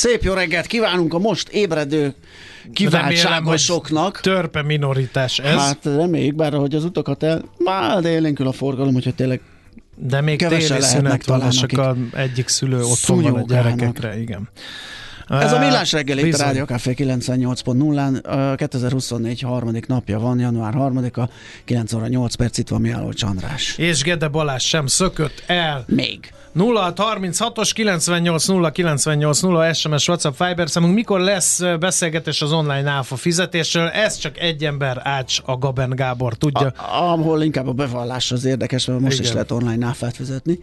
Szép jó reggelt kívánunk a most ébredő kiváltságosoknak. Törpe minoritás ez. Hát reméljük, bár hogy az utakat el... Már élénkül a forgalom, hogyha tényleg de még téli szünet van, egyik szülő otthon van a gyerekekre, igen. Ez a millás reggel itt a Rádió Café 98.0-án, 2024 harmadik napja van, január 3-a, 9 óra 8 perc, itt van Miálló András. És Gede Balázs sem szökött el. Még. 0636-os 98 0 98 0 SMS WhatsApp Fiber számunk. Mikor lesz beszélgetés az online áfa fizetésről? Ez csak egy ember ács a Gaben Gábor tudja. A, ahol inkább a bevallás az érdekes, mert most igen. is lehet online áfát fizetni.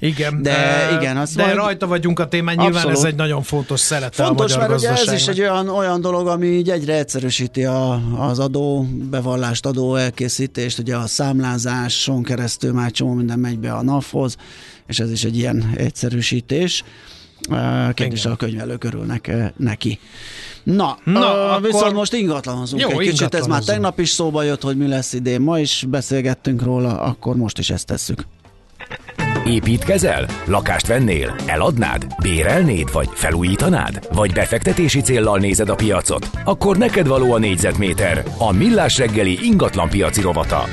Igen. De, uh, igen, azt de majd... rajta vagyunk a témán, nyilván Abszolút. ez egy nagyon fontos szerete Fontos, a mert ugye ez is egy olyan, olyan dolog, ami így egyre egyszerűsíti a, az adó bevallást, adó elkészítést, ugye a számlázáson keresztül már csomó minden megy be a NAV-hoz és ez is egy ilyen egyszerűsítés. Kérdés a könyvelők örülnek neki. Na, Na uh, akkor... viszont most ingatlanozunk Jó, egy kicsit, ez már tegnap is szóba jött, hogy mi lesz idén, ma is beszélgettünk róla, akkor most is ezt tesszük. Építkezel? Lakást vennél? Eladnád? Bérelnéd? Vagy felújítanád? Vagy befektetési céllal nézed a piacot? Akkor neked való a négyzetméter, a millás reggeli ingatlan piaci rovata.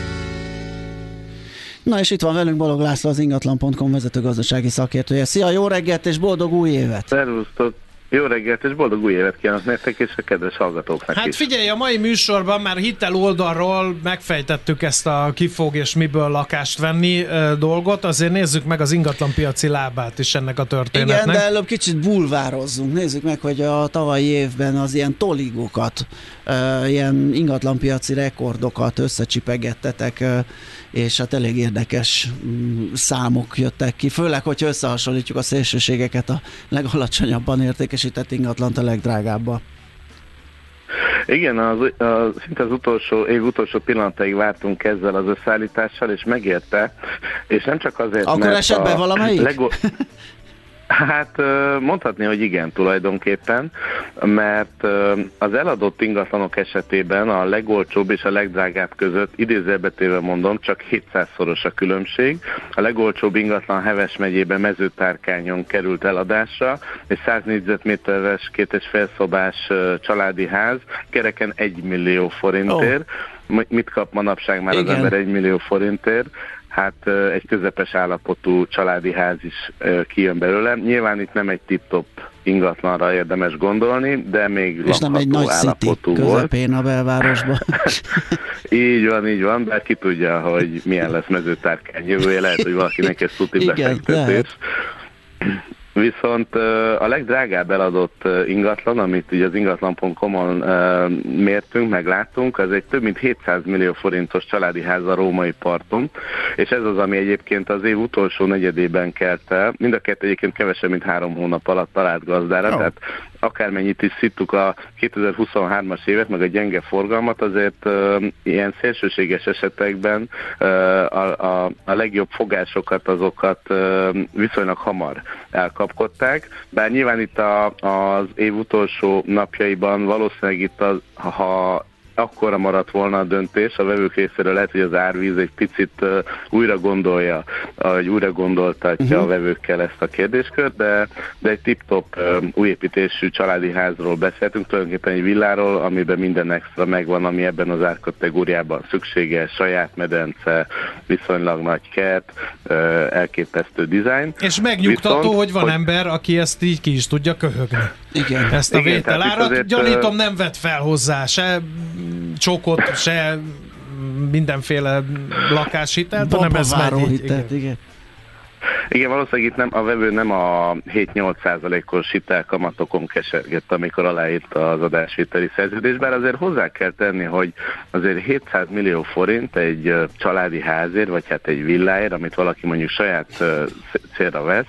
Na és itt van velünk Balog László, az ingatlan.com vezető gazdasági szakértője. Szia, jó reggelt és boldog új évet! Szervusztok! Jó reggelt és boldog új évet kívánok nektek és a kedves hallgatóknak Hát is. figyelj, a mai műsorban már hitel oldalról megfejtettük ezt a kifog és miből lakást venni e, dolgot, azért nézzük meg az ingatlanpiaci lábát is ennek a történetnek. Igen, de előbb kicsit bulvározzunk. Nézzük meg, hogy a tavalyi évben az ilyen toligokat, e, ilyen ingatlanpiaci rekordokat összecsipegettetek, e, és hát elég érdekes mm, számok jöttek ki, főleg, hogyha összehasonlítjuk a szélsőségeket a legalacsonyabban értékesített ingatlant a legdrágábbba. Igen, az, az, szinte az utolsó év utolsó pillanatáig vártunk ezzel az összeállítással, és megérte, és nem csak azért, Akkor mert esett be valamelyik? Lego... Hát mondhatni, hogy igen tulajdonképpen, mert az eladott ingatlanok esetében a legolcsóbb és a legdrágább között idézőbetéve mondom, csak 700-szoros a különbség. A legolcsóbb ingatlan Heves megyében mezőtárkányon került eladásra, és 100 négyzetméteres két és felszobás családi ház kereken 1 millió forintért. Oh. Mit kap manapság már Igen. az ember 1 millió forintért? Hát egy közepes állapotú családi ház is kijön belőle. Nyilván itt nem egy tip-top ingatlanra érdemes gondolni, de még És nem egy nagy állapotú city közepén a belvárosban. így van, így van, de ki tudja, hogy milyen lesz mezőtárkány jövője, lehet, hogy valakinek ez tuti befektetés. Viszont a legdrágább eladott ingatlan, amit ugye az ingatlan.com-on mértünk, megláttunk, az egy több mint 700 millió forintos családi ház a római parton, és ez az, ami egyébként az év utolsó negyedében kelt el. Mind a kettő egyébként kevesebb, mint három hónap alatt talált gazdára, oh. tehát akármennyit is szittuk a 2023-as évet, meg a gyenge forgalmat, azért uh, ilyen szélsőséges esetekben uh, a, a, a legjobb fogásokat, azokat uh, viszonylag hamar elkapkodták, bár nyilván itt a, az év utolsó napjaiban valószínűleg itt az, ha akkora maradt volna a döntés, a vevők részéről lehet, hogy az árvíz egy picit uh, újra gondolja, vagy újra gondoltatja uh-huh. a vevőkkel ezt a kérdéskört, de, de egy tip-top uh, újépítésű családi házról beszéltünk, tulajdonképpen egy villáról, amiben minden extra megvan, ami ebben az árkategóriában szükséges, saját medence, viszonylag nagy kert, uh, elképesztő dizájn. És megnyugtató, Viszont, hogy van hogy... ember, aki ezt így ki is tudja köhögni. Igen. Ezt a vételárat, gyanítom nem vett fel hozzá se csokot, se mindenféle lakáshitelt, hanem ez megy így. Hitelt, igen. Igen, valószínűleg itt nem, a vevő nem a 7-8 százalékos hitelkamatokon kesergett, amikor aláírta az adásviteli szerződést, bár azért hozzá kell tenni, hogy azért 700 millió forint egy családi házért, vagy hát egy villáért, amit valaki mondjuk saját célra vesz,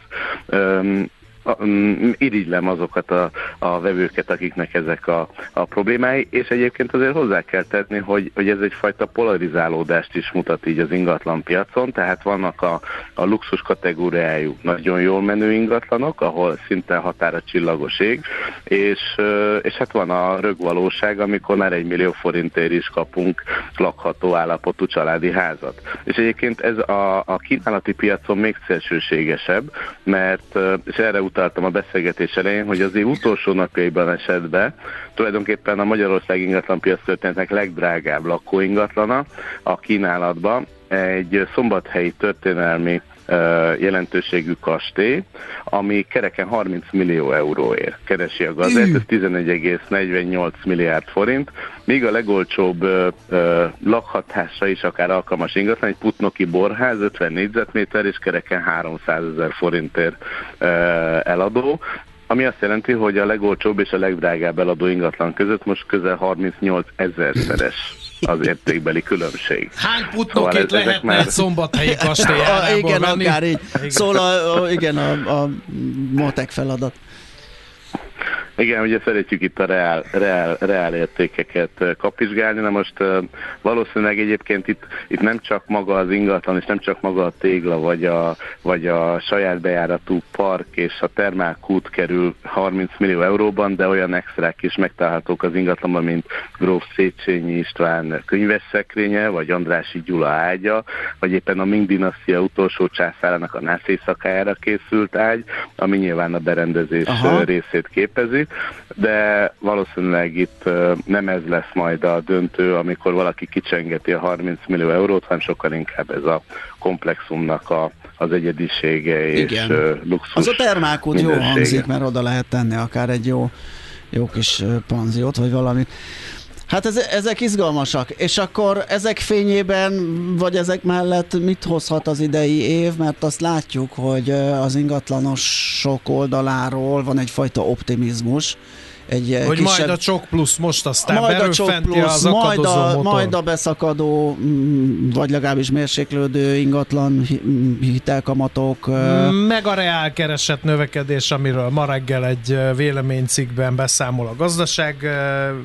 irigylem azokat a, a vevőket, akiknek ezek a, a problémái, és egyébként azért hozzá kell tenni, hogy, hogy ez egyfajta polarizálódást is mutat így az ingatlan piacon, tehát vannak a, a luxus kategóriájú nagyon jól menő ingatlanok, ahol szinte határa csillagos ég, és, és hát van a rögvalóság, amikor már egy millió forintért is kapunk lakható állapotú családi házat. És egyébként ez a, a kínálati piacon még szélsőségesebb, mert, és erre utal utaltam a beszélgetés elején, hogy az év utolsó napjaiban esetben tulajdonképpen a Magyarország ingatlanpiac történetnek legdrágább lakóingatlana a kínálatban. Egy szombathelyi történelmi jelentőségű kastély, ami kereken 30 millió euróért keresi a gazdát, ez 11,48 milliárd forint, míg a legolcsóbb ö, ö, lakhatásra is akár alkalmas ingatlan, egy putnoki borház, 50 négyzetméter és kereken 300 ezer forintért ö, eladó, ami azt jelenti, hogy a legolcsóbb és a legdrágább eladó ingatlan között most közel 38 ezer szeres az értékbeli különbség. Hány putnokét szóval lehetne már... szombathelyi kastélyából Igen, venni? akár így. Szól a, a, igen, a, a matek feladat. Igen, ugye szeretjük itt a reál, reál, reál értékeket kapizsgálni, na most valószínűleg egyébként itt, itt nem csak maga az ingatlan, és nem csak maga a tégla, vagy a, vagy a saját bejáratú park és a termálkút kerül 30 millió euróban, de olyan extrák is megtalálhatók az ingatlanban, mint Gróf Széchenyi István könyves szekrénye, vagy Andrási Gyula ágya, vagy éppen a Ming dinasztia utolsó császárának a nász éjszakájára készült ágy, ami nyilván a berendezés Aha. részét képezi de valószínűleg itt nem ez lesz majd a döntő, amikor valaki kicsengeti a 30 millió eurót, hanem sokkal inkább ez a komplexumnak a, az egyedisége és Igen. luxus. Az a termálkút jó hangzik, mert oda lehet tenni akár egy jó, jó kis panziót, vagy valamit. Hát ez, ezek izgalmasak, és akkor ezek fényében, vagy ezek mellett mit hozhat az idei év, mert azt látjuk, hogy az ingatlanosok oldaláról van egyfajta optimizmus, egy eh, Hogy kisebb... majd a csok plusz most aztán majd a csok plusz, az majd a, motor. majd a beszakadó, mm, vagy legalábbis mérséklődő ingatlan hitelkamatok. Eh, Meg a reál keresett növekedés, amiről ma reggel egy eh, véleménycikkben beszámol a gazdaság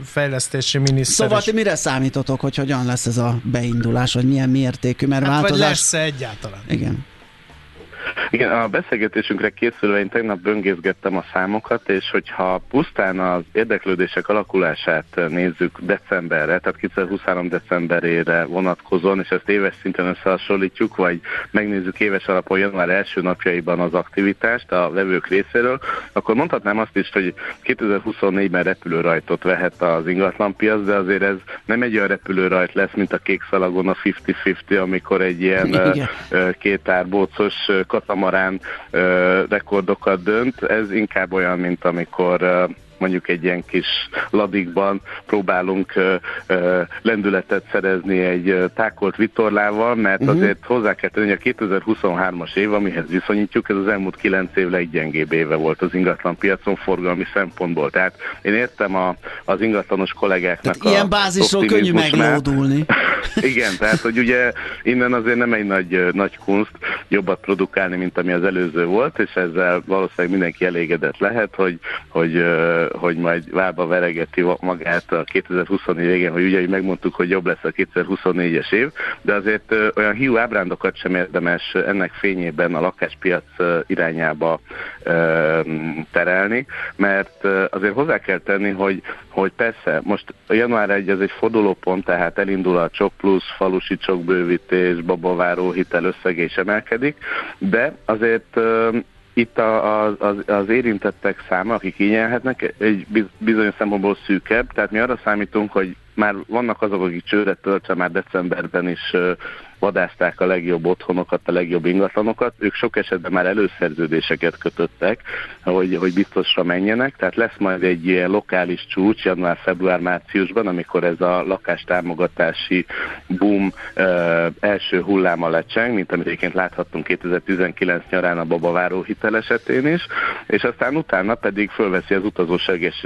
fejlesztési miniszter. Szóval ti mire számítotok, hogy hogyan lesz ez a beindulás, vagy milyen mértékű? Mert hát változás... vagy lesz egyáltalán? Igen. Igen, a beszélgetésünkre készülve én tegnap böngészgettem a számokat, és hogyha pusztán az érdeklődések alakulását nézzük decemberre, tehát 2023 decemberére vonatkozóan, és ezt éves szinten összehasonlítjuk, vagy megnézzük éves alapon január első napjaiban az aktivitást a vevők részéről, akkor mondhatnám azt is, hogy 2024-ben repülőrajtot vehet az ingatlanpiac, de azért ez nem egy olyan repülőrajt lesz, mint a kék szalagon a 50-50, amikor egy ilyen kétárbócos katamarán rekordokat dönt. Ez inkább olyan, mint amikor mondjuk egy ilyen kis ladikban próbálunk ö, ö, lendületet szerezni egy tákolt vitorlával, mert uh-huh. azért hozzá kell tenni, hogy a 2023-as év, amihez viszonyítjuk, ez az elmúlt 9 év leggyengébb éve volt az ingatlan piacon forgalmi szempontból. Tehát én értem a, az ingatlanos kollégáknak tehát a ilyen bázisról könnyű meglódulni. Igen, tehát hogy ugye innen azért nem egy nagy, nagy kunst jobbat produkálni, mint ami az előző volt, és ezzel valószínűleg mindenki elégedett lehet, hogy, hogy hogy majd válba veregeti magát a 2024 végén, hogy ugye megmondtuk, hogy jobb lesz a 2024-es év, de azért olyan hiú ábrándokat sem érdemes ennek fényében a lakáspiac irányába terelni, mert azért hozzá kell tenni, hogy, hogy persze most január 1 ez egy fordulópont, tehát elindul a csok plusz, falusi csokbővítés, babaváró hitel összege is emelkedik, de azért itt a, a, az, az érintettek száma, akik igényelhetnek, egy bizonyos szempontból szűkebb, tehát mi arra számítunk, hogy már vannak azok, akik csőre töltve már decemberben is vadázták a legjobb otthonokat, a legjobb ingatlanokat. Ők sok esetben már előszerződéseket kötöttek, hogy, hogy biztosra menjenek, tehát lesz majd egy ilyen lokális csúcs január, február, márciusban, amikor ez a lakástámogatási boom ö, első hulláma lecseng, mint amit egyébként láthattunk 2019 nyarán a babaváró hitel esetén is, és aztán utána pedig fölveszi az utazó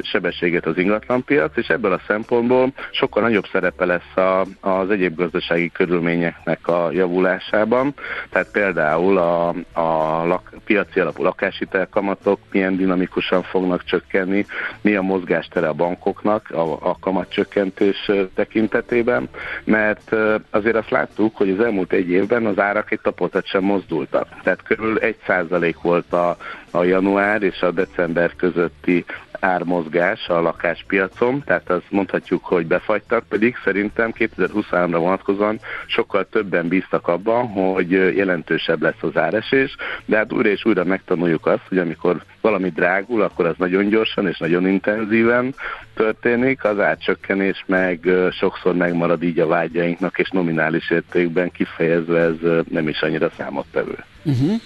sebességet az ingatlanpiac, és ebből a szempontból sokkal nagyobb szerepe lesz a, az egyéb gazdasági körülményeknek a javulásában. Tehát például a, a lak, piaci alapú lakáshitelkamatok milyen dinamikusan fognak csökkenni, mi a mozgástere a bankoknak a, a kamatcsökkentés tekintetében, mert azért azt láttuk, hogy az elmúlt egy évben az árak egy tapotat sem mozdultak. Tehát körül egy százalék volt a, a január és a december közötti ármozgás a lakáspiacon, tehát azt mondhatjuk, hogy befagytak, pedig szerintem 2023-ra vonatkozóan sokkal többen bíztak abban, hogy jelentősebb lesz az áresés, de hát újra és újra megtanuljuk azt, hogy amikor valami drágul, akkor az nagyon gyorsan és nagyon intenzíven történik, az átcsökkenés meg sokszor megmarad így a vágyainknak, és nominális értékben kifejezve ez nem is annyira számottevő. Uh-huh.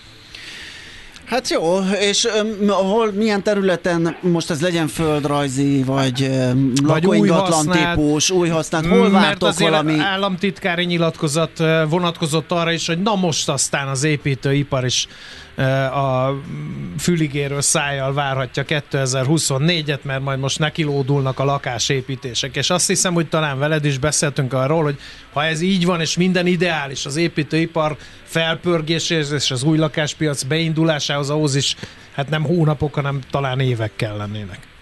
Hát jó, és um, hol, milyen területen, most ez legyen földrajzi, vagy, um, lakóingatlan típus, új használt, hol vártok mert valami? államtitkári nyilatkozat vonatkozott arra is, hogy na most aztán az építőipar is a füligéről szájjal várhatja 2024-et, mert majd most nekilódulnak a lakásépítések. És azt hiszem, hogy talán veled is beszéltünk arról, hogy ha ez így van, és minden ideális, az építőipar felpörgéséhez és az új lakáspiac beindulásához, ahhoz is hát nem hónapok, hanem talán évek kell lennének.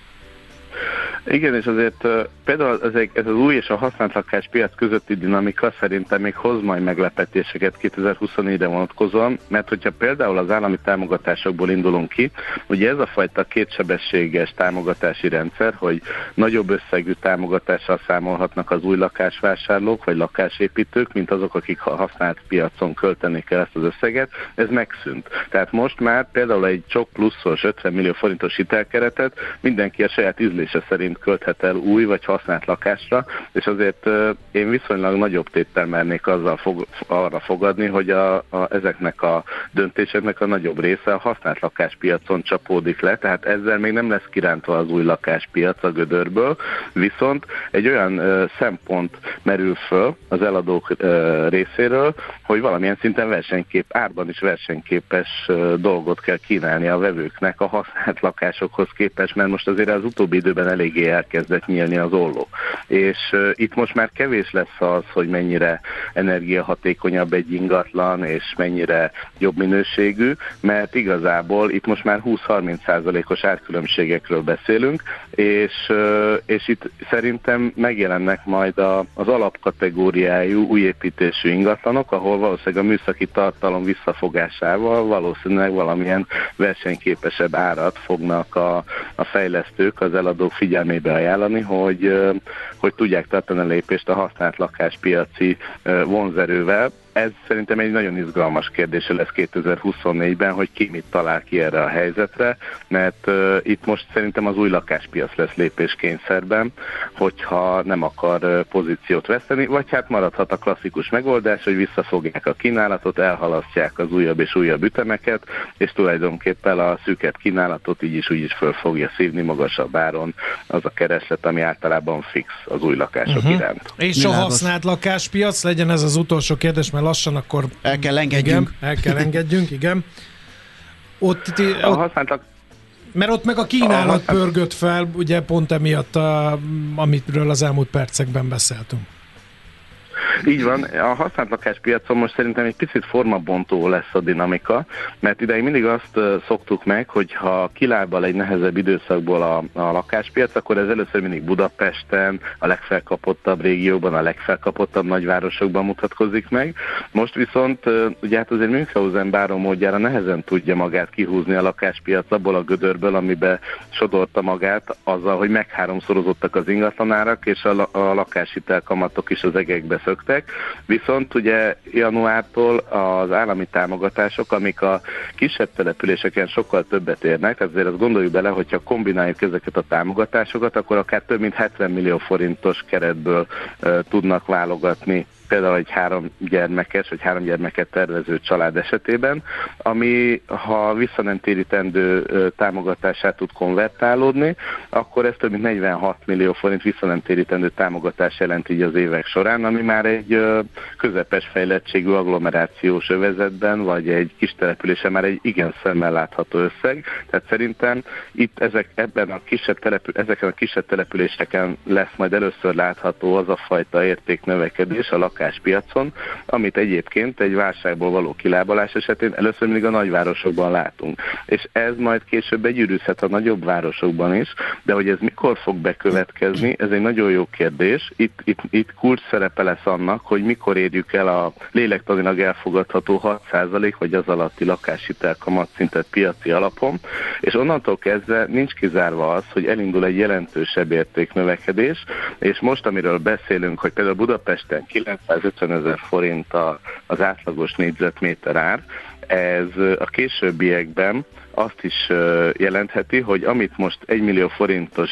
Igen, és azért például ez, ez az új és a használt lakáspiac közötti dinamika szerintem még hoz majd meglepetéseket 2024-re vonatkozóan, mert hogyha például az állami támogatásokból indulunk ki, ugye ez a fajta kétsebességes támogatási rendszer, hogy nagyobb összegű támogatással számolhatnak az új lakásvásárlók vagy lakásépítők, mint azok, akik a használt piacon költenék el ezt az összeget, ez megszűnt. Tehát most már például egy csak pluszos 50 millió forintos hitelkeretet mindenki a saját ízlése szerint költhet el új vagy használt lakásra, és azért én viszonylag nagyobb téttel mernék azzal fog, arra fogadni, hogy a, a, ezeknek a döntéseknek a nagyobb része a használt lakáspiacon csapódik le, tehát ezzel még nem lesz kirántva az új lakáspiac a gödörből, viszont egy olyan ö, szempont merül föl az eladók ö, részéről, hogy valamilyen szinten versenykép, árban is versenyképes dolgot kell kínálni a vevőknek a használt lakásokhoz képest, mert most azért az utóbbi időben eléggé elkezdett nyílni az olló. És itt most már kevés lesz az, hogy mennyire energiahatékonyabb egy ingatlan, és mennyire jobb minőségű, mert igazából itt most már 20-30 százalékos árkülönbségekről beszélünk, és, és itt szerintem megjelennek majd a, az alapkategóriájú újépítésű ingatlanok, ahol valószínűleg a műszaki tartalom visszafogásával valószínűleg valamilyen versenyképesebb árat fognak a, a fejlesztők az eladók figyelmébe ajánlani, hogy, hogy tudják tartani a lépést a használt lakáspiaci vonzerővel, ez szerintem egy nagyon izgalmas kérdése lesz 2024-ben, hogy ki mit talál ki erre a helyzetre, mert uh, itt most szerintem az új lakáspiac lesz lépéskényszerben, hogyha nem akar uh, pozíciót veszteni, vagy hát maradhat a klasszikus megoldás, hogy visszafogják a kínálatot, elhalasztják az újabb és újabb ütemeket, és tulajdonképpen a szüket kínálatot így is úgy is föl fogja szívni magasabb áron az a kereslet, ami általában fix az új lakások uh-huh. iránt. És a használt lakáspiac, legyen ez az utolsó kérdés, mert mert lassan akkor... El kell engedjünk. Igen, el kell engedjünk, igen. Ott, ti, ott, használtak mert ott meg a kínálat pörgött fel, ugye pont emiatt, a, amitről az elmúlt percekben beszéltünk. Így van, a használt lakáspiacon most szerintem egy picit formabontó lesz a dinamika, mert ideig mindig azt szoktuk meg, hogy ha kilábal egy nehezebb időszakból a, a lakáspiac, akkor ez először mindig Budapesten, a legfelkapottabb régióban, a legfelkapottabb nagyvárosokban mutatkozik meg. Most viszont ugye hát azért Münchhausen báró módjára nehezen tudja magát kihúzni a lakáspiac abból a gödörből, amibe sodorta magát azzal, hogy megháromszorozottak az ingatlanárak, és a, a lakáshitelkamatok is az egekbe szöktek, viszont ugye januártól az állami támogatások, amik a kisebb településeken sokkal többet érnek, tehát azért azt gondoljuk bele, hogyha kombináljuk ezeket a támogatásokat, akkor akár több mint 70 millió forintos keretből uh, tudnak válogatni például egy három gyermekes, vagy három gyermeket tervező család esetében, ami ha visszanemtérítendő támogatását tud konvertálódni, akkor ez több mint 46 millió forint visszanemtérítendő támogatás jelent így az évek során, ami már egy közepes fejlettségű agglomerációs övezetben, vagy egy kis településen már egy igen szemmel látható összeg. Tehát szerintem itt ezek, ebben a kisebb települ, ezeken a kisebb településeken lesz majd először látható az a fajta értéknövekedés a lakás lakáspiacon, amit egyébként egy válságból való kilábalás esetén először mindig a nagyvárosokban látunk. És ez majd később begyűrűzhet a nagyobb városokban is, de hogy ez mikor fog bekövetkezni, ez egy nagyon jó kérdés. Itt, itt, itt kulcs szerepe lesz annak, hogy mikor érjük el a lélektanilag elfogadható 6% vagy az alatti lakáshitel kamatszintet piaci alapon, és onnantól kezdve nincs kizárva az, hogy elindul egy jelentősebb értéknövekedés, és most, amiről beszélünk, hogy például Budapesten 950 ezer forint az átlagos négyzetméter ár, ez a későbbiekben azt is jelentheti, hogy amit most 1 millió forintos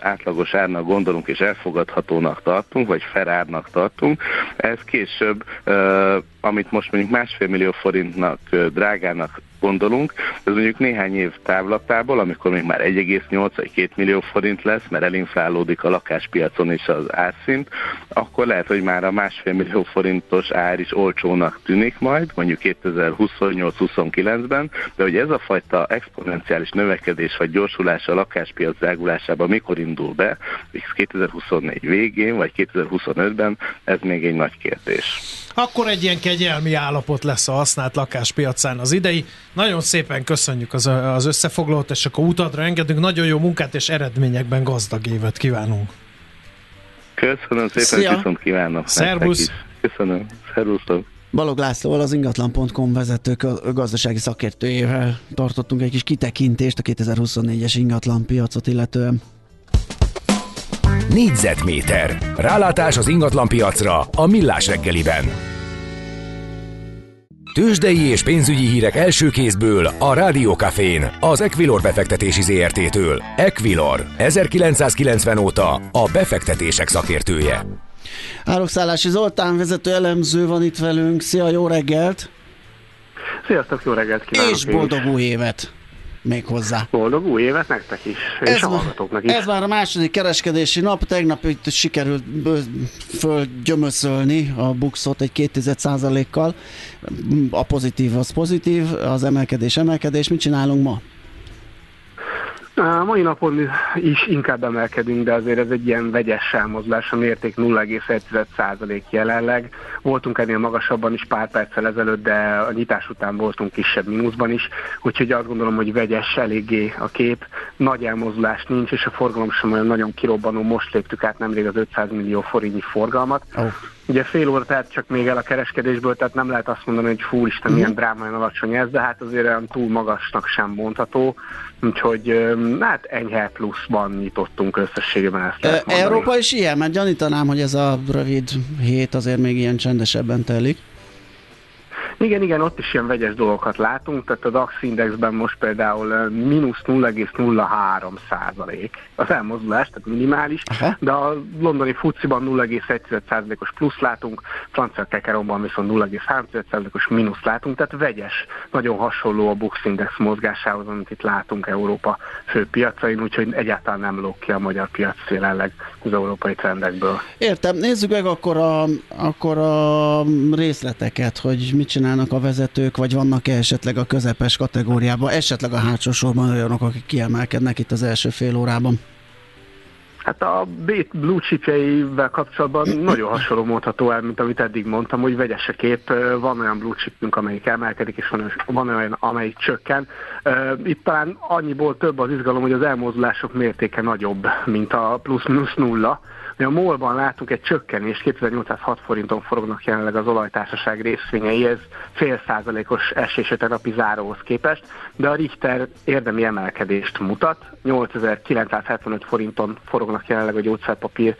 átlagos árnak gondolunk és elfogadhatónak tartunk, vagy ferárnak tartunk, ez később, amit most mondjuk másfél millió forintnak drágának gondolunk, ez mondjuk néhány év távlatából, amikor még már 1,8 vagy 2 millió forint lesz, mert elinflálódik a lakáspiacon is az árszint, akkor lehet, hogy már a másfél millió forintos ár is olcsónak tűnik majd, mondjuk 2028-29-ben, de hogy ez a fajta exponenciális növekedés vagy gyorsulás a lakáspiac drágulásában mikor indul be, 2024 végén vagy 2025-ben, ez még egy nagy kérdés. Akkor egy ilyen kegyelmi állapot lesz a használt lakáspiacán az idei. Nagyon szépen köszönjük az, az összefoglalót, és akkor utadra engedünk. Nagyon jó munkát és eredményekben gazdag évet kívánunk. Köszönöm szépen, Szia. viszont kívánok. Szervusz. Köszönöm. Szervusztok. Balog Lászlóval, az ingatlan.com vezető gazdasági szakértőjével tartottunk egy kis kitekintést a 2024-es ingatlan piacot illetően. Négyzetméter. Rálátás az ingatlan piacra a Millás reggeliben. Tőzsdei és pénzügyi hírek első kézből a Rádiókafén, az Equilor befektetési ZRT-től. Equilor, 1990 óta a befektetések szakértője. Árokszállási Zoltán vezető elemző van itt velünk. Szia, jó reggelt! Sziasztok, jó reggelt kívánok! És boldog új évet! Még hozzá. Boldog új évet nektek is, és ez a hallgatóknak is. Ez már a második kereskedési nap, tegnap itt sikerült fölgyömöszölni a buxot egy 2% kal A pozitív az pozitív, az emelkedés emelkedés. Mit csinálunk ma? A mai napon is inkább emelkedünk, de azért ez egy ilyen vegyes elmozdulás, a mérték 0,1% jelenleg. Voltunk ennél magasabban is pár perccel ezelőtt, de a nyitás után voltunk kisebb mínuszban is, úgyhogy azt gondolom, hogy vegyes eléggé a kép. Nagy elmozdulás nincs, és a forgalom sem olyan nagyon kirobbanó. Most léptük át nemrég az 500 millió forintnyi forgalmat. Oh. Ugye fél óra tehát csak még el a kereskedésből, tehát nem lehet azt mondani, hogy fú, Isten, milyen mhm. drámaian alacsony ez, de hát azért olyan túl magasnak sem mondható, úgyhogy hát enyhe pluszban nyitottunk összességében ezt. E, Európa is ilyen, mert gyanítanám, hogy ez a rövid hét azért még ilyen csendesebben telik. Igen, igen, ott is ilyen vegyes dolgokat látunk, tehát a DAX indexben most például mínusz 0,03 százalék az elmozdulás, tehát minimális, Aha. de a londoni fuciban 0,1 százalékos plusz látunk, francia kekeromban viszont 0,3 százalékos mínusz látunk, tehát vegyes, nagyon hasonló a Bux Index mozgásához, amit itt látunk Európa fő piacain, úgyhogy egyáltalán nem lók ki a magyar piac jelenleg az európai trendekből. Értem, nézzük meg akkor a, akkor a részleteket, hogy mit csinál csinálnak a vezetők, vagy vannak-e esetleg a közepes kategóriában, esetleg a hátsó sorban olyanok, akik kiemelkednek itt az első fél órában? Hát a Bét blue chipjeivel kapcsolatban nagyon hasonló mondható el, mint amit eddig mondtam, hogy vegyes a kép, van olyan blue chipünk, amelyik emelkedik, és van olyan, amelyik csökken. Itt talán annyiból több az izgalom, hogy az elmozdulások mértéke nagyobb, mint a plusz-minusz nulla, mi a MOL-ban látunk egy csökkenést, 2806 forinton forognak jelenleg az olajtársaság részvényei, ez fél százalékos esés a tegnapi záróhoz képest, de a Richter érdemi emelkedést mutat, 8975 forinton forognak jelenleg a gyógyszerpapír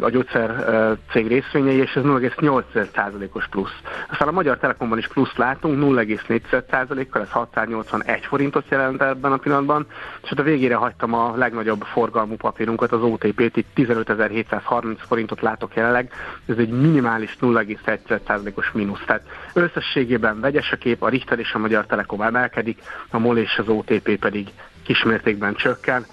a gyógyszer cég részvényei, és ez 0,8%-os plusz. Aztán a Magyar Telekomban is plusz látunk, 0,4%-kal, ez 681 forintot jelent ebben a pillanatban, és hát a végére hagytam a legnagyobb forgalmú papírunkat, az OTP-t, itt 15.730 forintot látok jelenleg, ez egy minimális 0,1%-os mínusz. Tehát összességében vegyes a kép, a Richter és a Magyar Telekom emelkedik, a MOL és az OTP pedig kismértékben csökken,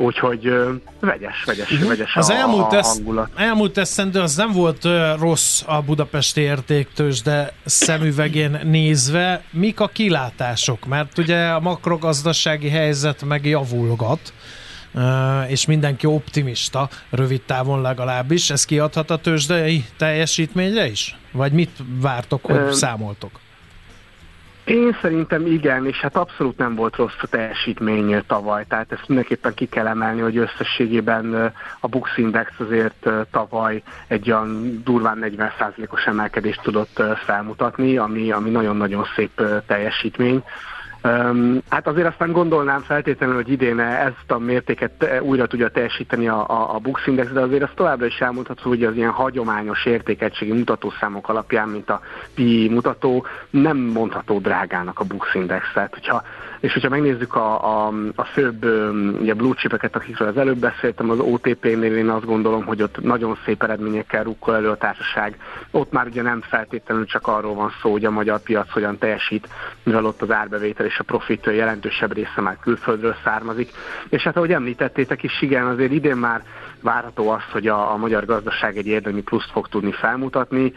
Úgyhogy vegyes, vegyes, uh-huh. vegyes az a, elmúlt a hangulat. elmúlt eszendő az nem volt rossz a budapesti értéktős, de szemüvegén nézve. Mik a kilátások? Mert ugye a makrogazdasági helyzet meg javulgat. és mindenki optimista, rövid távon legalábbis. Ez kiadhat a tőzsdei teljesítményre is? Vagy mit vártok, hogy számoltok? Én szerintem igen, és hát abszolút nem volt rossz a teljesítmény tavaly, tehát ezt mindenképpen ki kell emelni, hogy összességében a Bux Index azért tavaly egy olyan durván 40%-os emelkedést tudott felmutatni, ami, ami nagyon-nagyon szép teljesítmény. Um, hát azért aztán gondolnám feltétlenül, hogy idén ezt a mértéket újra tudja teljesíteni a, a, a Bux Index, de azért azt továbbra is elmondható, hogy az ilyen hagyományos értékegységi mutatószámok alapján, mint a PI mutató, nem mondható drágának a Bux Index. Tehát, hogyha és hogyha megnézzük a, a, a főbb ugye blue chipeket, akikről az előbb beszéltem, az OTP-nél én azt gondolom, hogy ott nagyon szép eredményekkel rukkol elő a társaság. Ott már ugye nem feltétlenül csak arról van szó, hogy a magyar piac hogyan teljesít, mivel ott az árbevétel és a profit jelentősebb része már külföldről származik. És hát ahogy említettétek is, igen, azért idén már várható az, hogy a, a magyar gazdaság egy érdemi pluszt fog tudni felmutatni,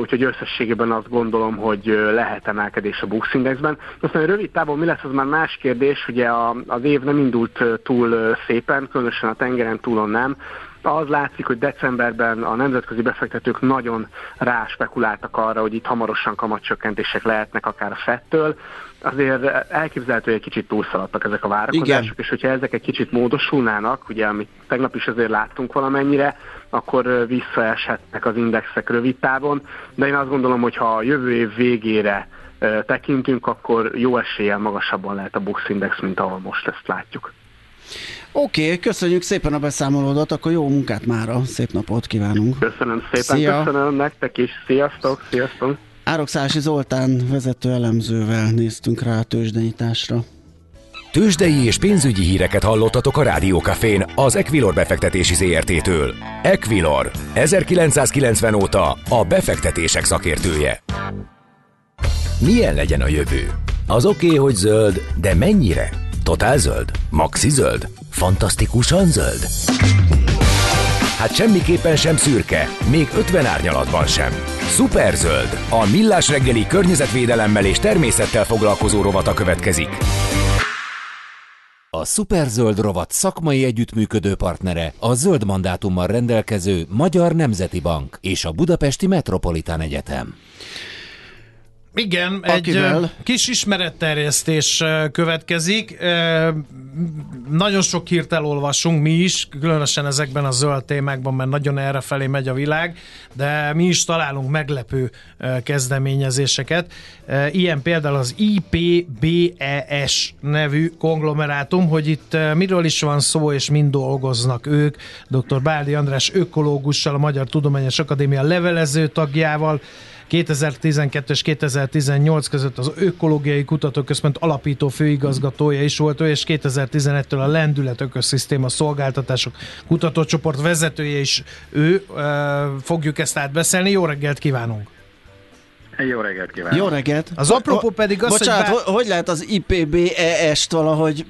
úgyhogy összességében azt gondolom, hogy lehet emelkedés a Bux Indexben. Aztán rövid távon mi lesz, az már más kérdés, ugye a, az év nem indult túl szépen, különösen a tengeren túlon nem, az látszik, hogy decemberben a nemzetközi befektetők nagyon ráspekuláltak arra, hogy itt hamarosan kamatcsökkentések lehetnek akár a fettől. Azért elképzelhető, hogy egy kicsit túlszaladtak ezek a várakozások, Igen. és hogyha ezek egy kicsit módosulnának, ugye amit tegnap is azért láttunk valamennyire, akkor visszaeshetnek az indexek rövid távon, de én azt gondolom, hogy ha a jövő év végére tekintünk, akkor jó eséllyel magasabban lehet a Bux Index, mint ahol most ezt látjuk. Oké, okay, köszönjük szépen a beszámolódat, akkor jó munkát mára, szép napot kívánunk. Köszönöm szépen, Szia. köszönöm nektek is, sziasztok, sziasztok. Árokszási Zoltán vezető elemzővel néztünk rá a tőzsdenyításra. Tőzsdei és pénzügyi híreket hallottatok a Rádiókafén az Equilor befektetési ZRT-től. Equilor, 1990 óta a befektetések szakértője. Milyen legyen a jövő? Az oké, okay, hogy zöld, de mennyire? Totál zöld? Maxi zöld? Fantasztikusan zöld? Hát semmiképpen sem szürke, még 50 árnyalatban sem. Superzöld, a millás reggeli környezetvédelemmel és természettel foglalkozó rovata következik. A Superzöld rovat szakmai együttműködő partnere a zöld mandátummal rendelkező Magyar Nemzeti Bank és a Budapesti Metropolitán Egyetem. Igen, Akivel? egy kis ismeretterjesztés következik. Nagyon sok hírt elolvasunk mi is, különösen ezekben a zöld témákban, mert nagyon errefelé megy a világ, de mi is találunk meglepő kezdeményezéseket. Ilyen például az IPBES nevű konglomerátum, hogy itt miről is van szó, és mind dolgoznak ők. Dr. Báldi András ökológussal, a Magyar Tudományos Akadémia levelező tagjával, 2012 és 2018 között az Ökológiai Kutatóközpont alapító főigazgatója is volt ő, és 2011-től a Lendület Ökoszisztéma Szolgáltatások Kutatócsoport vezetője is ő. Fogjuk ezt átbeszélni. Jó reggelt kívánunk! Jó reggelt kívánok! Jó reggelt! Az apropó pedig az, Bocsánat, hogy, bár... hogy lehet az IPBES-t valahogy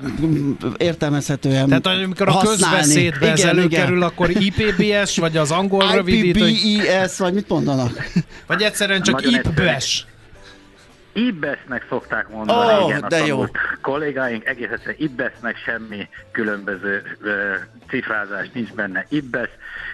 értelmezhetően Tehát amikor a közbeszédbe ez előkerül, akkor IPBS, vagy az angol rövidítő? IPBES, vagy mit mondanak? Vagy egyszerűen csak IPBES? Ibbesznek szokták mondani, oh, igen, de jó. kollégáink egész egyszerűen Ibbesznek semmi különböző uh, cifrázás nincs benne. Ibbesz,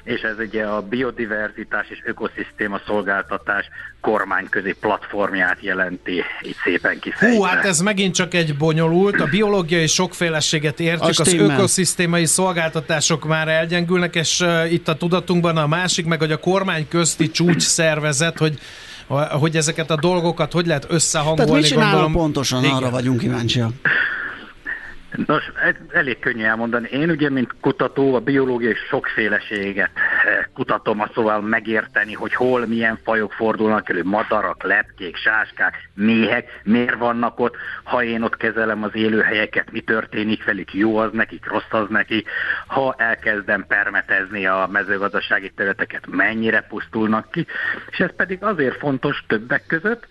és ez ugye a biodiverzitás és ökoszisztéma szolgáltatás kormányközi platformját jelenti, így szépen kifejezve. Hú, hát ez megint csak egy bonyolult, a biológiai sokféleséget értjük, az ökoszisztémai szolgáltatások már elgyengülnek, és uh, itt a tudatunkban a másik, meg hogy a kormány közti csúcs szervezet, hogy hogy ezeket a dolgokat hogy lehet összehangolni. Tehát mit gondolom, pontosan igen. arra vagyunk kíváncsiak. Nos, elég könnyű elmondani. Én ugye, mint kutató, a biológiai sokféleséget eh, kutatom, szóval megérteni, hogy hol milyen fajok fordulnak elő, madarak, lepkék, sáskák, méhek, miért vannak ott, ha én ott kezelem az élőhelyeket, mi történik velük, jó az nekik, rossz az nekik, ha elkezdem permetezni a mezőgazdasági területeket, mennyire pusztulnak ki, és ez pedig azért fontos többek között,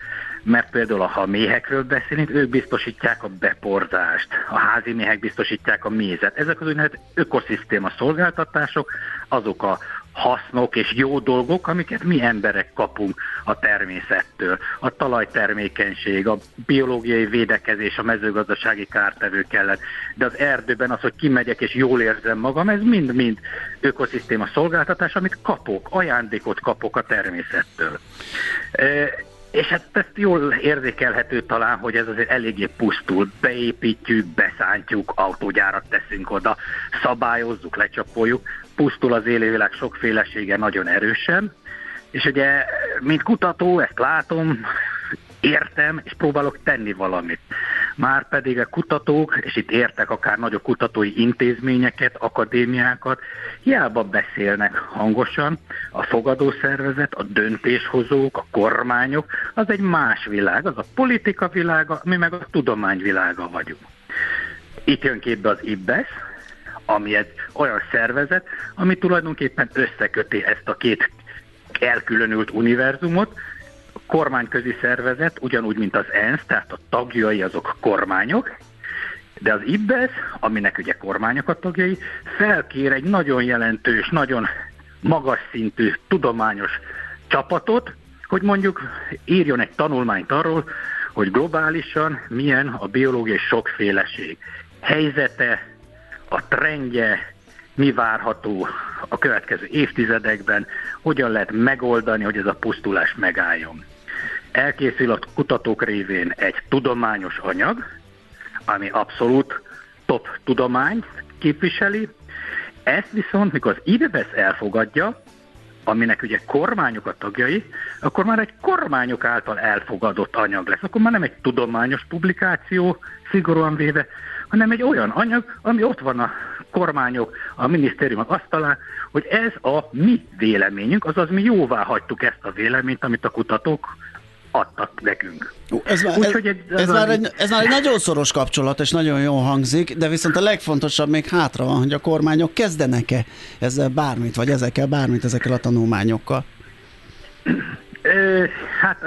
mert például ha méhekről beszélünk, ők biztosítják a beporzást, a házi méhek biztosítják a mézet. Ezek az úgynevezett ökoszisztéma szolgáltatások, azok a hasznok és jó dolgok, amiket mi emberek kapunk a természettől. A talajtermékenység, a biológiai védekezés, a mezőgazdasági kártevők ellen. De az erdőben az, hogy kimegyek és jól érzem magam, ez mind-mind ökoszisztéma szolgáltatás, amit kapok, ajándékot kapok a természettől. És hát ezt jól érzékelhető talán, hogy ez azért eléggé pusztul. Beépítjük, beszántjuk, autógyárat teszünk oda, szabályozzuk, lecsapoljuk. Pusztul az élővilág sokfélesége nagyon erősen. És ugye, mint kutató, ezt látom, értem, és próbálok tenni valamit. Már pedig a kutatók, és itt értek akár nagyobb kutatói intézményeket, akadémiákat, hiába beszélnek hangosan, a fogadószervezet, a döntéshozók, a kormányok, az egy más világ, az a politika világa, mi meg a tudomány világa vagyunk. Itt jön képbe az IBESZ, ami egy olyan szervezet, ami tulajdonképpen összeköti ezt a két elkülönült univerzumot, kormányközi szervezet, ugyanúgy, mint az ENSZ, tehát a tagjai azok kormányok, de az IBES, aminek ugye kormányok a tagjai, felkér egy nagyon jelentős, nagyon magas szintű tudományos csapatot, hogy mondjuk írjon egy tanulmányt arról, hogy globálisan milyen a biológiai sokféleség helyzete, a trendje, mi várható a következő évtizedekben, hogyan lehet megoldani, hogy ez a pusztulás megálljon. Elkészül a kutatók révén egy tudományos anyag, ami abszolút top tudományt képviseli. Ezt viszont, mikor az IBESZ elfogadja, aminek ugye kormányok a tagjai, akkor már egy kormányok által elfogadott anyag lesz. Akkor már nem egy tudományos publikáció, szigorúan véve, hanem egy olyan anyag, ami ott van a kormányok, a minisztériumok asztalán, hogy ez a mi véleményünk, azaz mi jóvá hagytuk ezt a véleményt, amit a kutatók adtak nekünk. Ez már, Úgy, ez, egy, ez, ez, már egy, ez már egy nagyon szoros kapcsolat, és nagyon jól hangzik, de viszont a legfontosabb még hátra van, hogy a kormányok kezdenek-e ezzel bármit, vagy ezekkel bármit, ezekkel a tanulmányokkal. Hát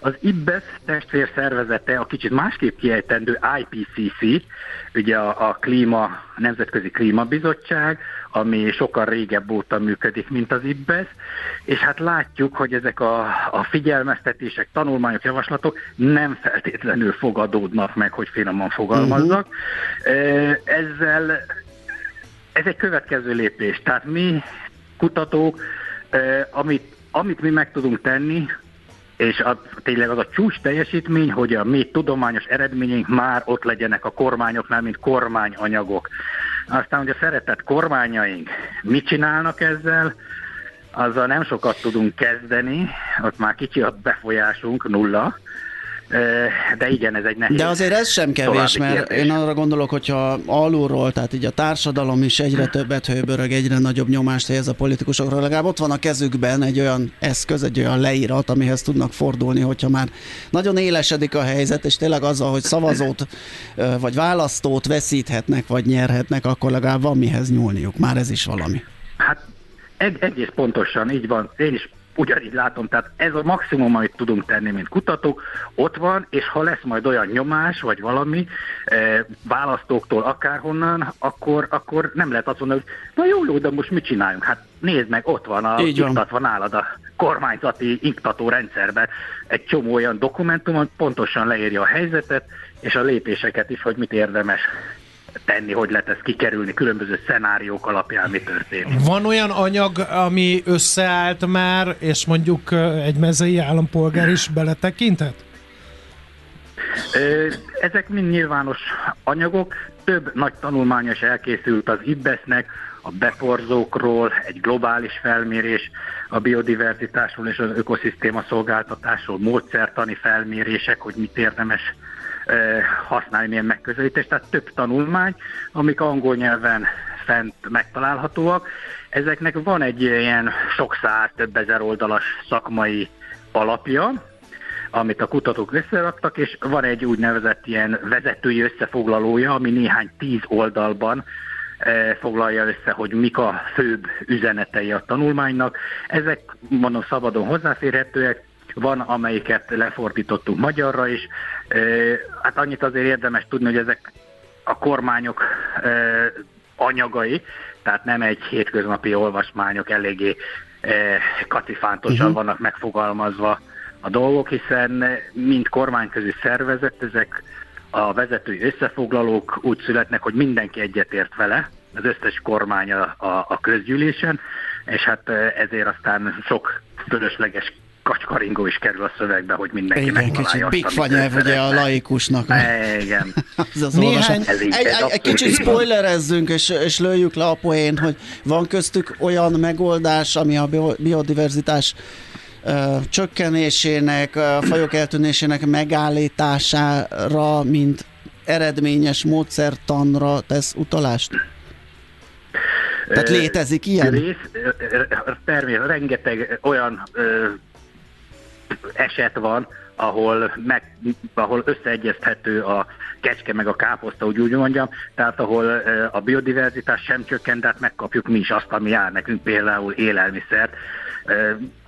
az IBES testvér szervezete, a kicsit másképp kiejtendő IPCC, ugye a, a klíma, a Nemzetközi Klímabizottság, ami sokkal régebb óta működik, mint az IBES, és hát látjuk, hogy ezek a, a figyelmeztetések, tanulmányok, javaslatok nem feltétlenül fogadódnak meg, hogy finoman fogalmazzak. Uh-huh. Ezzel ez egy következő lépés. Tehát mi kutatók, amit amit mi meg tudunk tenni, és a, tényleg az a csúcs teljesítmény, hogy a mi tudományos eredményeink már ott legyenek a kormányoknál, mint kormányanyagok. Aztán, hogy a szeretett kormányaink mit csinálnak ezzel, azzal nem sokat tudunk kezdeni, ott már kicsi a befolyásunk, nulla, de igen, ez egy nehéz. De azért ez sem kevés, mert kérdés. én arra gondolok, hogyha alulról, tehát így a társadalom is egyre többet hőbörög, egyre nagyobb nyomást helyez a politikusokra, legalább ott van a kezükben egy olyan eszköz, egy olyan leírat, amihez tudnak fordulni, hogyha már nagyon élesedik a helyzet, és tényleg azzal, hogy szavazót vagy választót veszíthetnek, vagy nyerhetnek, akkor legalább van mihez nyúlniuk. Már ez is valami. Hát egész pontosan, így van. Én is ugyanígy látom, tehát ez a maximum, amit tudunk tenni, mint kutatók, ott van, és ha lesz majd olyan nyomás, vagy valami, e, választóktól akárhonnan, akkor, akkor nem lehet azt mondani, hogy na jó, jó, de most mit csináljunk? Hát nézd meg, ott van a iktatva nálad a kormányzati iktató rendszerben egy csomó olyan dokumentum, pontosan leírja a helyzetet, és a lépéseket is, hogy mit érdemes tenni, hogy lehet ezt kikerülni, különböző szenáriók alapján mi történik. Van olyan anyag, ami összeállt már, és mondjuk egy mezei állampolgár is beletekintett? Ezek mind nyilvános anyagok, több nagy tanulmány is elkészült az IBESZ-nek, a beporzókról, egy globális felmérés a biodiverzitásról és az ökoszisztéma szolgáltatásról, módszertani felmérések, hogy mit érdemes használni milyen megközelítést, tehát több tanulmány, amik angol nyelven fent megtalálhatóak. Ezeknek van egy ilyen sok száz, több ezer oldalas szakmai alapja, amit a kutatók összeraktak, és van egy úgynevezett ilyen vezetői összefoglalója, ami néhány tíz oldalban foglalja össze, hogy mik a főbb üzenetei a tanulmánynak. Ezek, mondom, szabadon hozzáférhetőek, van amelyiket lefordítottunk magyarra is. Hát annyit azért érdemes tudni, hogy ezek a kormányok anyagai, tehát nem egy hétköznapi olvasmányok, eléggé kacifántosan uh-huh. vannak megfogalmazva a dolgok, hiszen mind kormányközi szervezet, ezek a vezetői összefoglalók úgy születnek, hogy mindenki egyetért vele, az összes kormány a, a, a közgyűlésen, és hát ezért aztán sok fölösleges kacskaringó is kerül a szövegbe, hogy mindenki Igen, kicsit pikfanyelv ugye a laikusnak. Igen. az az Néhány, egy, egy, egy kicsit spoilerezzünk, és, és lőjük le a poént, hogy van köztük olyan megoldás, ami a biodiverzitás csökkenésének, a fajok eltűnésének megállítására, mint eredményes módszertanra tesz utalást? Tehát létezik ilyen? Rész, természetesen rengeteg olyan eset van, ahol, meg, ahol összeegyezthető a kecske meg a káposzta, úgy úgy mondjam, tehát ahol a biodiverzitás sem csökkent, tehát megkapjuk mi is azt, ami jár nekünk, például élelmiszert.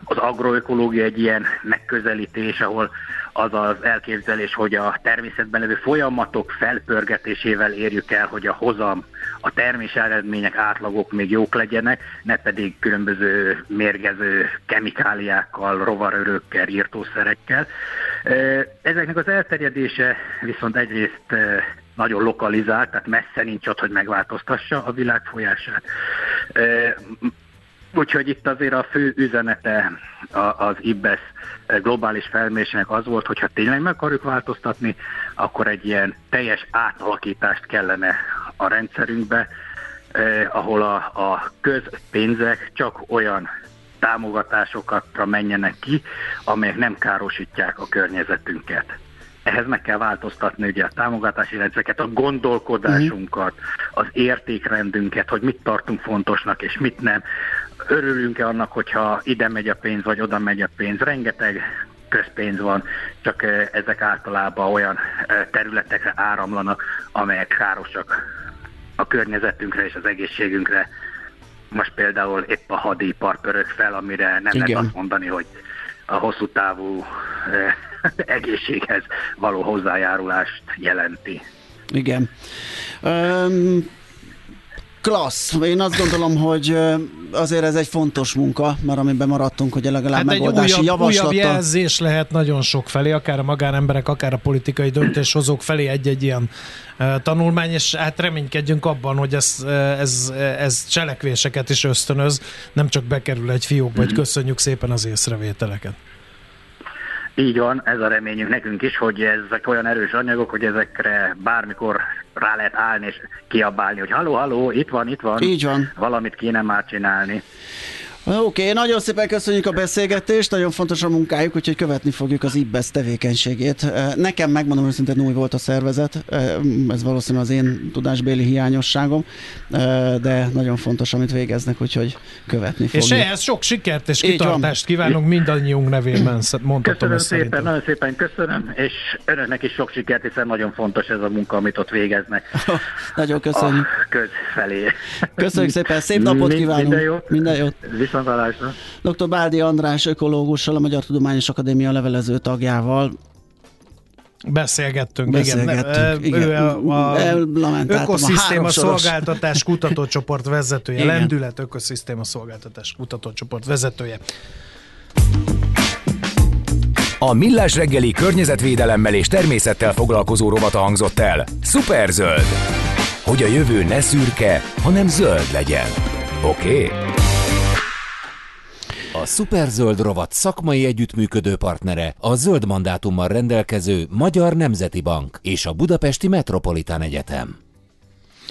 Az agroökológia egy ilyen megközelítés, ahol az az elképzelés, hogy a természetben levő folyamatok felpörgetésével érjük el, hogy a hozam, a termés eredmények, átlagok még jók legyenek, ne pedig különböző mérgező kemikáliákkal, rovarörökkel, írtószerekkel. Ezeknek az elterjedése viszont egyrészt nagyon lokalizált, tehát messze nincs ott, hogy megváltoztassa a világ folyását. Úgyhogy itt azért a fő üzenete az IBES globális felmérésének az volt, hogy ha tényleg meg akarjuk változtatni, akkor egy ilyen teljes átalakítást kellene a rendszerünkbe, eh, ahol a, a közpénzek csak olyan támogatásokra menjenek ki, amelyek nem károsítják a környezetünket. Ehhez meg kell változtatni ugye a támogatási rendszereket, a gondolkodásunkat, az értékrendünket, hogy mit tartunk fontosnak és mit nem örülünk-e annak, hogyha ide megy a pénz, vagy oda megy a pénz. Rengeteg közpénz van, csak ezek általában olyan területekre áramlanak, amelyek károsak a környezetünkre és az egészségünkre. Most például épp a hadipar pörög fel, amire nem Igen. lehet azt mondani, hogy a hosszú távú egészséghez való hozzájárulást jelenti. Igen. Um, klassz. Én azt gondolom, hogy azért ez egy fontos munka, mert amiben maradtunk, hogy legalább hát megoldási újabb, javaslata. Újabb jelzés lehet nagyon sok felé, akár a magánemberek, akár a politikai döntéshozók felé egy-egy ilyen tanulmány, és hát reménykedjünk abban, hogy ez, ez, ez cselekvéseket is ösztönöz, nem csak bekerül egy fiókba, hogy köszönjük szépen az észrevételeket. Így van, ez a reményünk nekünk is, hogy ezek olyan erős anyagok, hogy ezekre bármikor rá lehet állni és kiabálni, hogy haló, haló, itt van, itt van. Így van. Valamit kéne már csinálni. Oké, okay, nagyon szépen köszönjük a beszélgetést, nagyon fontos a munkájuk, úgyhogy követni fogjuk az IBESZ tevékenységét. Nekem megmondom őszintén új volt a szervezet, ez valószínűleg az én tudásbéli hiányosságom, de nagyon fontos, amit végeznek, úgyhogy követni fogjuk. És ehhez sok sikert és kitartást kívánunk mindannyiunk nevében, mondhatom Köszönöm szépen, szerintem. nagyon szépen köszönöm, és önöknek is sok sikert, hiszen nagyon fontos ez a munka, amit ott végeznek. nagyon köszönjük. A köz felé. Köszönjük szépen, szép napot kívánunk. Minden jót. Minden jót. Dr. Báldi András ökológussal, a Magyar Tudományos Akadémia levelező tagjával Beszélgettünk, Beszélgettünk igen. igen. Ő a, a ökoszisztéma szolgáltatás kutatócsoport vezetője, igen. lendület ökoszisztéma szolgáltatás kutatócsoport vezetője. A Millás reggeli környezetvédelemmel és természettel foglalkozó rovata hangzott el. Superzöld! Hogy a jövő ne szürke, hanem zöld legyen. Oké? Okay? Superzöld rovat szakmai együttműködő partnere a zöld mandátummal rendelkező Magyar Nemzeti Bank és a Budapesti Metropolitán Egyetem.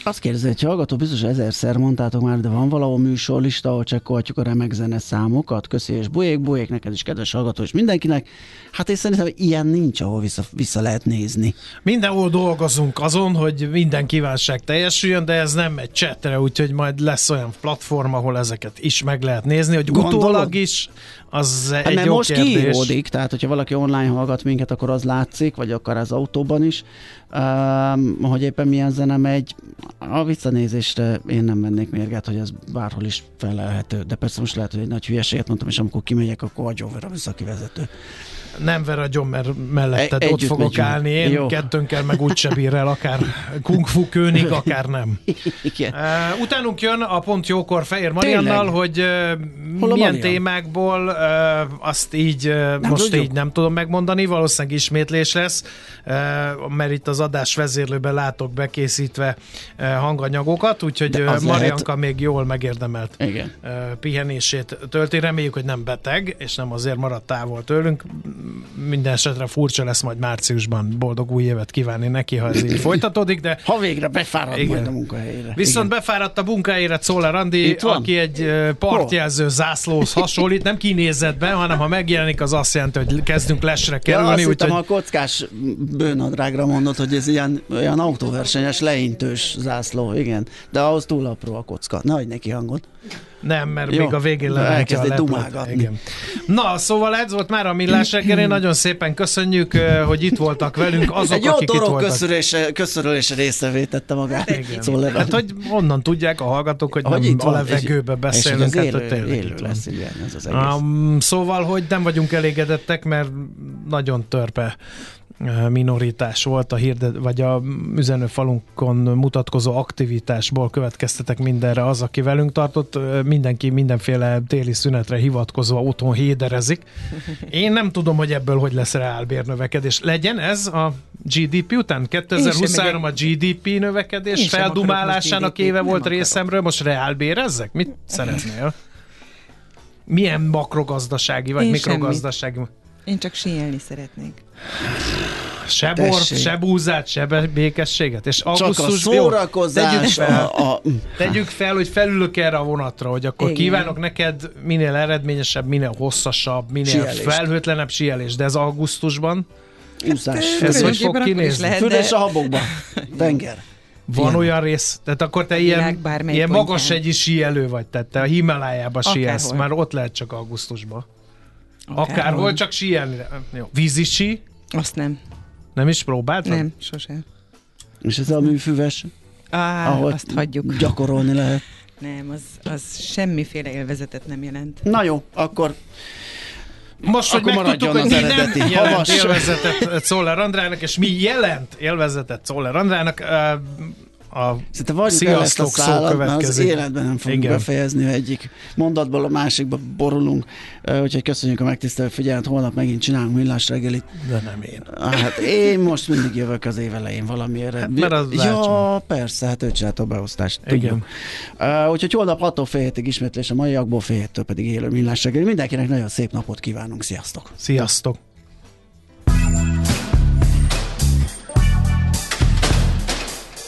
Azt kérdezi, hogy hallgató, biztos ezerszer mondtátok már, de van valahol műsorlista, ahol csekkolhatjuk a remek zene számokat. Köszi és bujék, bujék, neked is kedves hallgató, és mindenkinek. Hát én szerintem ilyen nincs, ahol vissza, vissza lehet nézni. Mindenhol dolgozunk azon, hogy minden kívánság teljesüljön, de ez nem egy csetre, úgyhogy majd lesz olyan platform, ahol ezeket is meg lehet nézni, hogy Gondolod? utólag is az hát, egy mert jó most kérdés. kiíródik, tehát hogyha valaki online hallgat minket, akkor az látszik, vagy akár az autóban is, um, hogy éppen milyen zene megy. A visszanézésre én nem mennék mérget, hogy ez bárhol is felelhető, de persze most lehet, hogy egy nagy hülyeséget mondtam, és amikor kimegyek, akkor a Jover a műszaki vezető nem ver a mert melletted e- ott fogok megyünk. állni, én Jó. kettőnkkel meg úgyse bír el, akár kung fu kőnig, akár nem. Igen. Uh, utánunk jön a pont jókor Fehér Mariannal, hogy uh, milyen Marian? témákból, uh, azt így uh, most tudjuk. így nem tudom megmondani, valószínűleg ismétlés lesz, uh, mert itt az adás vezérlőben látok bekészítve uh, hanganyagokat, úgyhogy uh, Marianka lehet... még jól megérdemelt Igen. Uh, pihenését tölti. Reméljük, hogy nem beteg, és nem azért maradt távol tőlünk minden esetre furcsa lesz majd márciusban boldog új évet kívánni neki, ha ez így folytatódik, de... Ha végre befárad Igen. majd a munkahelyére. Viszont Igen. befáradt a munkahelyére Czoller Andi, aki egy partjelző zászlóhoz hasonlít, nem kinézetben, hanem ha megjelenik, az azt jelenti, hogy kezdünk lesre kerülni. Ja, azt úgy, hogy... a kockás bőnadrágra mondod, hogy ez ilyen olyan autóversenyes, leintős zászló, igen. De ahhoz túl apró a kocka. Ne adj neki hangot. Nem, mert Jó, még a végén lehetja a leplet. Igen. Na, szóval ez volt már a Millás reggeli. Nagyon szépen köszönjük, hogy itt voltak velünk azok, Egy akik itt voltak. Köszörülés, köszörülés részevé tette magát. Igen. Szóval hát, hogy onnan tudják a hallgatók, hogy, hogy nem itt a levegőbe és, beszélünk. És hát, élő, hát, élő lesz, igen, ez az egész. Um, szóval, hogy nem vagyunk elégedettek, mert nagyon törpe minoritás volt a hirdet, vagy a üzenőfalunkon mutatkozó aktivitásból következtetek mindenre az, aki velünk tartott, mindenki mindenféle téli szünetre hivatkozva otthon héderezik. Én nem tudom, hogy ebből hogy lesz reálbérnövekedés. Legyen ez a GDP után? 2023 a GDP növekedés feldumálásának éve volt részemről, most reálbérezzek? Mit szeretnél? Milyen makrogazdasági vagy Én mikrogazdasági? Semmit. Én csak síelni szeretnék. Se bort, se búzát, se békességet. És augusztus, Csak a szórakozás. Jó, tegyük, fel, a, a... tegyük fel, hogy felülök erre a vonatra, hogy akkor Igen. kívánok neked minél eredményesebb, minél hosszasabb, minél Sielést. felhőtlenebb síelés. De ez augusztusban? Úszás. Ez hogy fog kinézni? Fürés a habokba. Tenger. Van Ilyen. olyan rész, tehát akkor te ilyen, ilyen magas egyi síelő vagy, tehát te a Himalájába síelsz, már ott lehet csak augusztusban. Akárhol, Akárhol csak síelni. Jó. Vízi sí? Azt nem. Nem is próbáltad? Nem, sosem. És ez a műfüves? Á, ahol azt hagyjuk. Gyakorolni lehet. Nem, az, az semmiféle élvezetet nem jelent. Na jó, akkor most, hogy megtudtuk, hogy mi nem jelent élvezetet Czoller Andrának, és mi jelent élvezetet Czoller Andrának, a Szerintem vagyunk el ezt a szállat, mert az életben nem fogunk Igen. befejezni, ha egyik mondatból a másikba borulunk. Úgyhogy köszönjük a megtisztelő figyelmet, holnap megint csinálunk millás reggelit. De nem én. Hát én most mindig jövök az év elején valamiért. Hát, mert az ja, látsam. persze, hát ő csinálta a beosztást. Igen. Uh, úgyhogy holnap 6 fél hétig ismétlés a maiakból, fél héttől pedig élő millás reggeli. Mindenkinek nagyon szép napot kívánunk. Sziasztok! Sziasztok!